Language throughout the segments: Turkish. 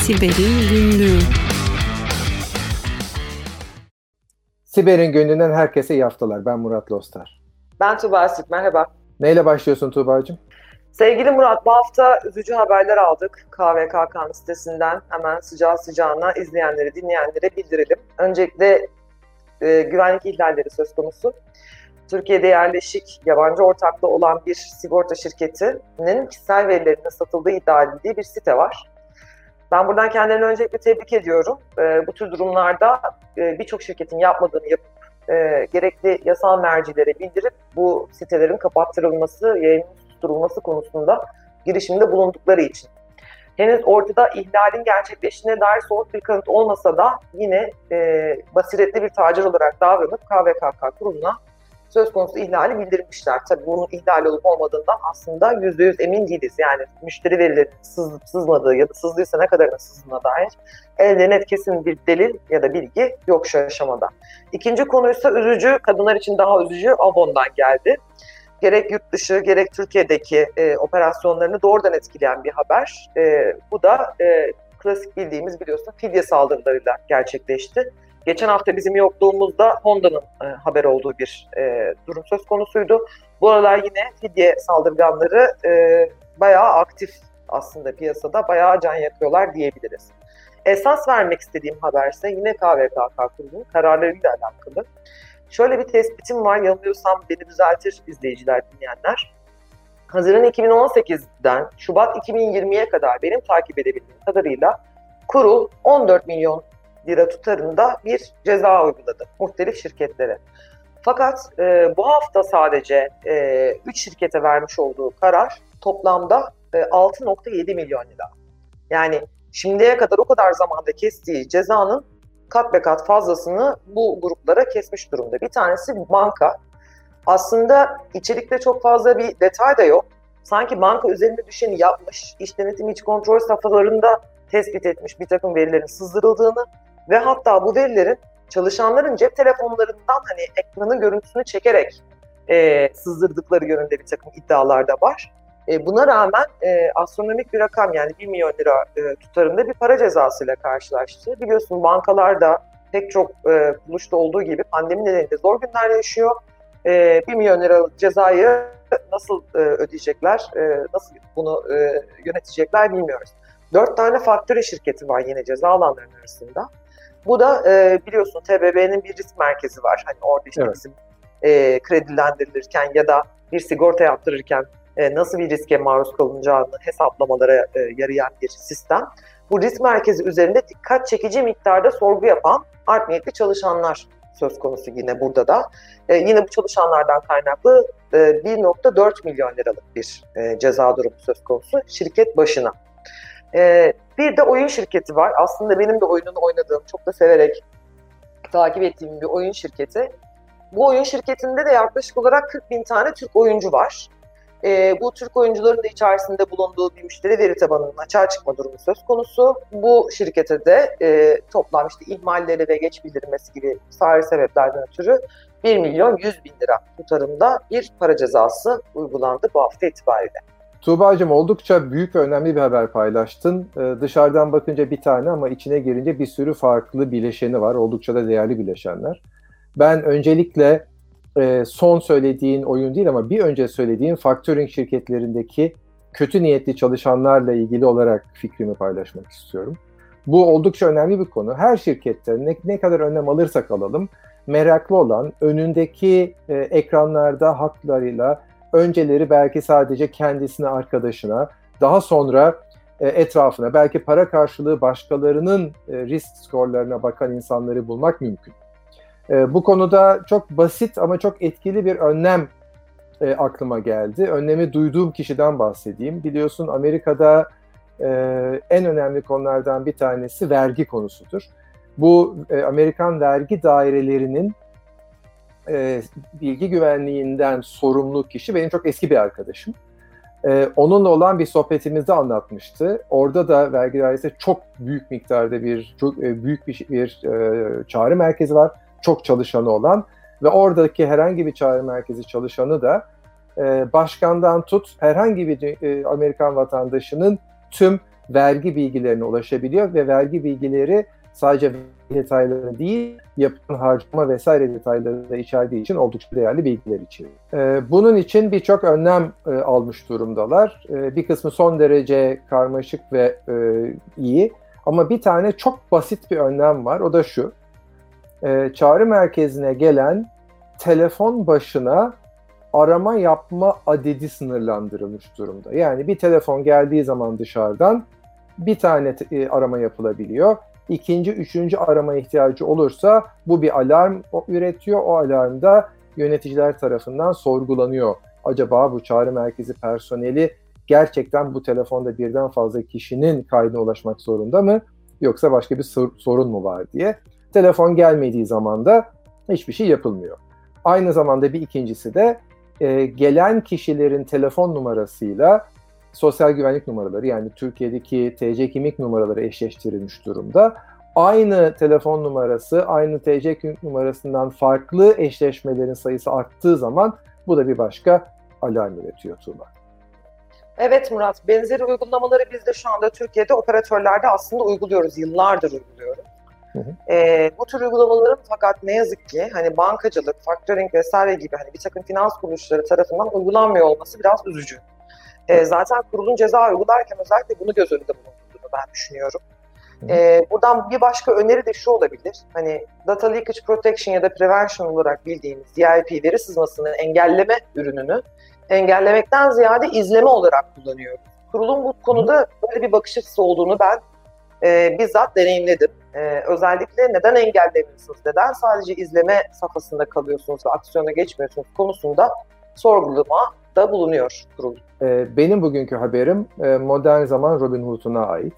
Siber'in Günlüğü Siber'in gününden herkese iyi haftalar. Ben Murat Lostar. Ben Tuğba Asik, merhaba. Neyle başlıyorsun Tuğba'cığım? Sevgili Murat, bu hafta üzücü haberler aldık KVKK'nın sitesinden. Hemen sıcağı sıcağına izleyenlere, dinleyenlere bildirelim. Öncelikle e, güvenlik ihlalleri söz konusu. Türkiye'de yerleşik yabancı ortaklı olan bir sigorta şirketinin kişisel verilerinin satıldığı iddia edildiği bir site var. Ben buradan kendilerini öncelikle tebrik ediyorum. E, bu tür durumlarda e, birçok şirketin yapmadığını yapıp e, gerekli yasal mercilere bildirip bu sitelerin kapattırılması, yayının susturulması konusunda girişimde bulundukları için. Henüz ortada ihlalin gerçekleştiğine dair somut bir kanıt olmasa da yine e, basiretli bir tacir olarak davranıp KVKK kurumuna söz konusu ihlali bildirmişler. Tabii bunun ihlal olup olmadığından aslında yüzde yüz emin değiliz. Yani müşteri verileri sızıp sızmadığı ya da sızdıysa ne kadarına sızdığına dair elde net kesin bir delil ya da bilgi yok şu aşamada. İkinci konuysa üzücü, kadınlar için daha üzücü Avon'dan geldi. Gerek yurt dışı gerek Türkiye'deki e, operasyonlarını doğrudan etkileyen bir haber. E, bu da e, klasik bildiğimiz biliyorsun fidye saldırılarıyla gerçekleşti. Geçen hafta bizim yokluğumuzda Honda'nın e, haber olduğu bir e, durum söz konusuydu. Bu aralar yine fidye saldırganları e, bayağı aktif aslında piyasada, bayağı can yakıyorlar diyebiliriz. Esas vermek istediğim haberse yine KVKK kurumunun kararlarıyla alakalı. Şöyle bir tespitim var, yanılıyorsam beni düzeltir izleyiciler, dinleyenler. Haziran 2018'den Şubat 2020'ye kadar benim takip edebildiğim kadarıyla kurul 14 milyon lira tutarında bir ceza uyguladı muhtelif şirketlere. Fakat e, bu hafta sadece e, 3 şirkete vermiş olduğu karar toplamda e, 6.7 milyon lira. Yani şimdiye kadar o kadar zamanda kestiği cezanın kat be kat fazlasını bu gruplara kesmiş durumda. Bir tanesi banka. Aslında içerikte çok fazla bir detay da yok. Sanki banka üzerinde düşeni yapmış, iş denetim iç kontrol safhalarında tespit etmiş bir takım verilerin sızdırıldığını ve hatta bu verilerin çalışanların cep telefonlarından hani ekranın görüntüsünü çekerek e, sızdırdıkları yönünde bir takım iddialar da var. E, buna rağmen e, astronomik bir rakam yani 1 milyon lira e, tutarında bir para cezasıyla karşılaştı. Biliyorsun bankalar da pek çok e, buluşta olduğu gibi pandemi nedeniyle zor günler yaşıyor. E, 1 milyon lira cezayı nasıl e, ödeyecekler, e, nasıl bunu e, yönetecekler bilmiyoruz. Dört tane faktörü şirketi var yine ceza alanlarının arasında. Bu da e, biliyorsun TBB'nin bir risk merkezi var. Hani orada işte evet. bizim e, kredilendirilirken ya da bir sigorta yaptırırken e, nasıl bir riske maruz kalınacağını hesaplamalara e, yarayan bir sistem. Bu risk merkezi üzerinde dikkat çekici miktarda sorgu yapan art niyetli çalışanlar söz konusu yine burada da. E, yine bu çalışanlardan kaynaklı e, 1.4 milyon liralık bir e, ceza durumu söz konusu şirket başına. E, bir de oyun şirketi var. Aslında benim de oyununu oynadığım, çok da severek takip ettiğim bir oyun şirketi. Bu oyun şirketinde de yaklaşık olarak 40 bin tane Türk oyuncu var. E, bu Türk oyuncuların da içerisinde bulunduğu bir müşteri veri tabanının açığa çıkma durumu söz konusu. Bu şirkete de e, toplam işte ihmalleri ve geç bildirmesi gibi sahil sebeplerden ötürü 1 milyon 100 bin lira tutarında bir para cezası uygulandı bu hafta itibariyle. Tuğba'cığım oldukça büyük ve önemli bir haber paylaştın. Ee, dışarıdan bakınca bir tane ama içine girince bir sürü farklı bileşeni var. Oldukça da değerli bileşenler. Ben öncelikle e, son söylediğin oyun değil ama bir önce söylediğin factoring şirketlerindeki kötü niyetli çalışanlarla ilgili olarak fikrimi paylaşmak istiyorum. Bu oldukça önemli bir konu. Her şirkette ne, ne kadar önlem alırsak alalım meraklı olan önündeki e, ekranlarda haklarıyla önceleri belki sadece kendisine, arkadaşına, daha sonra e, etrafına, belki para karşılığı başkalarının e, risk skorlarına bakan insanları bulmak mümkün. E, bu konuda çok basit ama çok etkili bir önlem aklıma geldi. Önlemi duyduğum kişiden bahsedeyim. Biliyorsun Amerika'da en önemli konulardan bir tanesi vergi konusudur. Bu Amerikan vergi dairelerinin e, bilgi güvenliğinden sorumlu kişi benim çok eski bir arkadaşım. E, onunla olan bir sohbetimizde anlatmıştı. Orada da vergi dairesi çok büyük miktarda bir çok e, büyük bir, bir e, çağrı merkezi var. Çok çalışanı olan ve oradaki herhangi bir çağrı merkezi çalışanı da e, başkandan tut herhangi bir e, Amerikan vatandaşının tüm vergi bilgilerine ulaşabiliyor ve vergi bilgileri sadece detayları değil, yapılan harcama vesaire detayları da içerdiği için oldukça değerli bilgiler içeriyor. Ee, bunun için birçok önlem e, almış durumdalar. Ee, bir kısmı son derece karmaşık ve e, iyi ama bir tane çok basit bir önlem var. O da şu. Ee, çağrı merkezine gelen telefon başına arama yapma adedi sınırlandırılmış durumda. Yani bir telefon geldiği zaman dışarıdan bir tane e, arama yapılabiliyor ikinci, üçüncü arama ihtiyacı olursa bu bir alarm üretiyor. O alarmda yöneticiler tarafından sorgulanıyor. Acaba bu çağrı merkezi personeli gerçekten bu telefonda birden fazla kişinin kaydına ulaşmak zorunda mı? Yoksa başka bir sorun mu var diye. Telefon gelmediği zaman da hiçbir şey yapılmıyor. Aynı zamanda bir ikincisi de e, gelen kişilerin telefon numarasıyla sosyal güvenlik numaraları yani Türkiye'deki TC kimlik numaraları eşleştirilmiş durumda. Aynı telefon numarası, aynı TC kimlik numarasından farklı eşleşmelerin sayısı arttığı zaman bu da bir başka alarm üretiyor Tuğba. Evet Murat, benzeri uygulamaları biz de şu anda Türkiye'de operatörlerde aslında uyguluyoruz, yıllardır uyguluyoruz. Hı hı. E, bu tür uygulamaların fakat ne yazık ki hani bankacılık, factoring vesaire gibi hani bir takım finans kuruluşları tarafından uygulanmıyor olması biraz üzücü. E, zaten kurulun ceza uygularken özellikle bunu göz önünde bulunduğunu ben düşünüyorum. E, buradan bir başka öneri de şu olabilir. Hani data leakage protection ya da prevention olarak bildiğimiz DIP veri sızmasını engelleme ürününü engellemekten ziyade izleme olarak kullanıyoruz. Kurulun bu konuda böyle bir bakış açısı olduğunu ben e, bizzat deneyimledim. E, özellikle neden engellemiyorsunuz, neden sadece izleme safhasında kalıyorsunuz ve aksiyona geçmiyorsunuz konusunda sorgulama da bulunuyor kurul. E, benim bugünkü haberim e, modern zaman Robin Hood'una ait.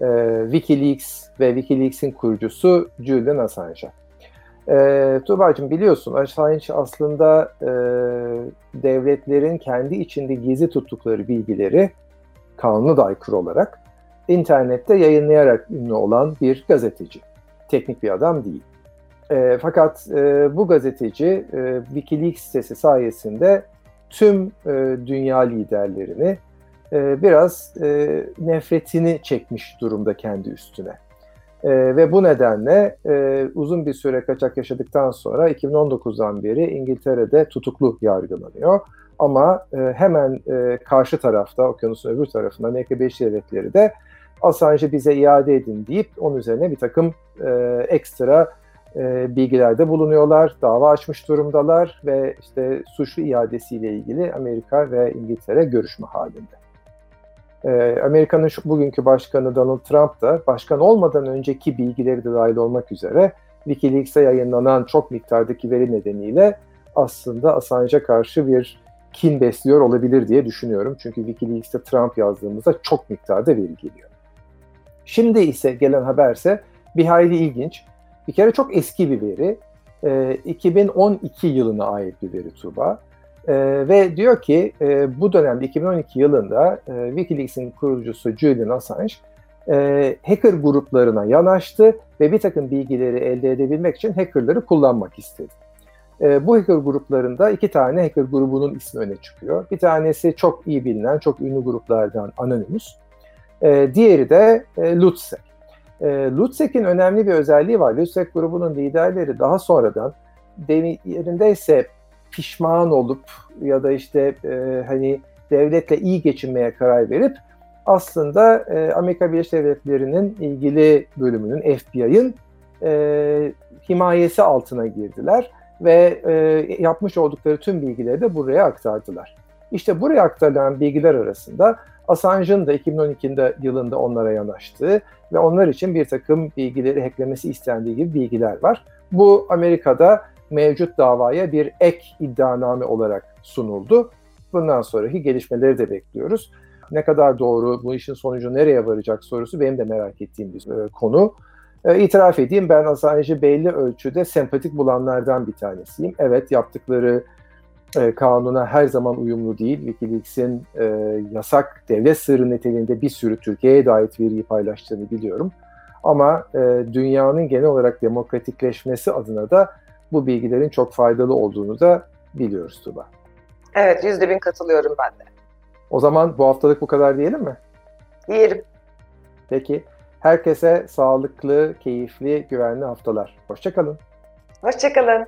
E, Wikileaks ve Wikileaks'in kurucusu Julian Assange'a. E, Tuğba'cığım biliyorsun Assange aslında e, devletlerin kendi içinde gizli tuttukları bilgileri kanuna da aykırı olarak internette yayınlayarak ünlü olan bir gazeteci. Teknik bir adam değil. E, fakat e, bu gazeteci e, Wikileaks sitesi sayesinde tüm e, dünya liderlerini e, biraz e, nefretini çekmiş durumda kendi üstüne. E, ve bu nedenle e, uzun bir süre kaçak yaşadıktan sonra 2019'dan beri İngiltere'de tutuklu yargılanıyor. Ama e, hemen e, karşı tarafta, okyanusun öbür tarafında Amerika Birleşik Devletleri de Assange'ı bize iade edin deyip onun üzerine bir takım e, ekstra e, bilgilerde bulunuyorlar, dava açmış durumdalar ve işte suçlu iadesiyle ilgili Amerika ve İngiltere görüşme halinde. E, Amerika'nın şu bugünkü başkanı Donald Trump da başkan olmadan önceki bilgileri de dahil olmak üzere Wikileaks'e yayınlanan çok miktardaki veri nedeniyle aslında Assange'a karşı bir kin besliyor olabilir diye düşünüyorum. Çünkü Wikileaks'te Trump yazdığımızda çok miktarda veri geliyor. Şimdi ise gelen haberse bir hayli ilginç. Bir kere çok eski bir veri. E, 2012 yılına ait bir veri Tuba. E, ve diyor ki e, bu dönemde 2012 yılında e, Wikileaks'in kurucusu Julian Assange e, hacker gruplarına yanaştı ve bir takım bilgileri elde edebilmek için hackerları kullanmak istedi. E, bu hacker gruplarında iki tane hacker grubunun ismi öne çıkıyor. Bir tanesi çok iyi bilinen, çok ünlü gruplardan Anonymous. E, diğeri de e, Lutzek. E, Lutsek'in önemli bir özelliği var. Lutsek grubunun liderleri daha sonradan yerindeyse pişman olup ya da işte e, hani devletle iyi geçinmeye karar verip aslında e, Amerika Birleşik Devletleri'nin ilgili bölümünün FBI'ın e, himayesi altına girdiler ve e, yapmış oldukları tüm bilgileri de buraya aktardılar. İşte buraya aktarılan bilgiler arasında Assange'ın da 2012 yılında onlara yanaştığı ve onlar için bir takım bilgileri hacklemesi istendiği gibi bilgiler var. Bu Amerika'da mevcut davaya bir ek iddianame olarak sunuldu. Bundan sonraki gelişmeleri de bekliyoruz. Ne kadar doğru, bu işin sonucu nereye varacak sorusu benim de merak ettiğim bir e, konu. E, itiraf edeyim ben Assange'i belli ölçüde sempatik bulanlardan bir tanesiyim. Evet yaptıkları e, kanuna her zaman uyumlu değil. Wikileaks'in e, yasak devlet sırrı niteliğinde bir sürü Türkiye'ye dair veriyi paylaştığını biliyorum. Ama e, dünyanın genel olarak demokratikleşmesi adına da bu bilgilerin çok faydalı olduğunu da biliyoruz Tuba. Evet, yüzde bin katılıyorum ben de. O zaman bu haftalık bu kadar diyelim mi? Diyelim. Peki. Herkese sağlıklı, keyifli, güvenli haftalar. Hoşçakalın. Hoşçakalın.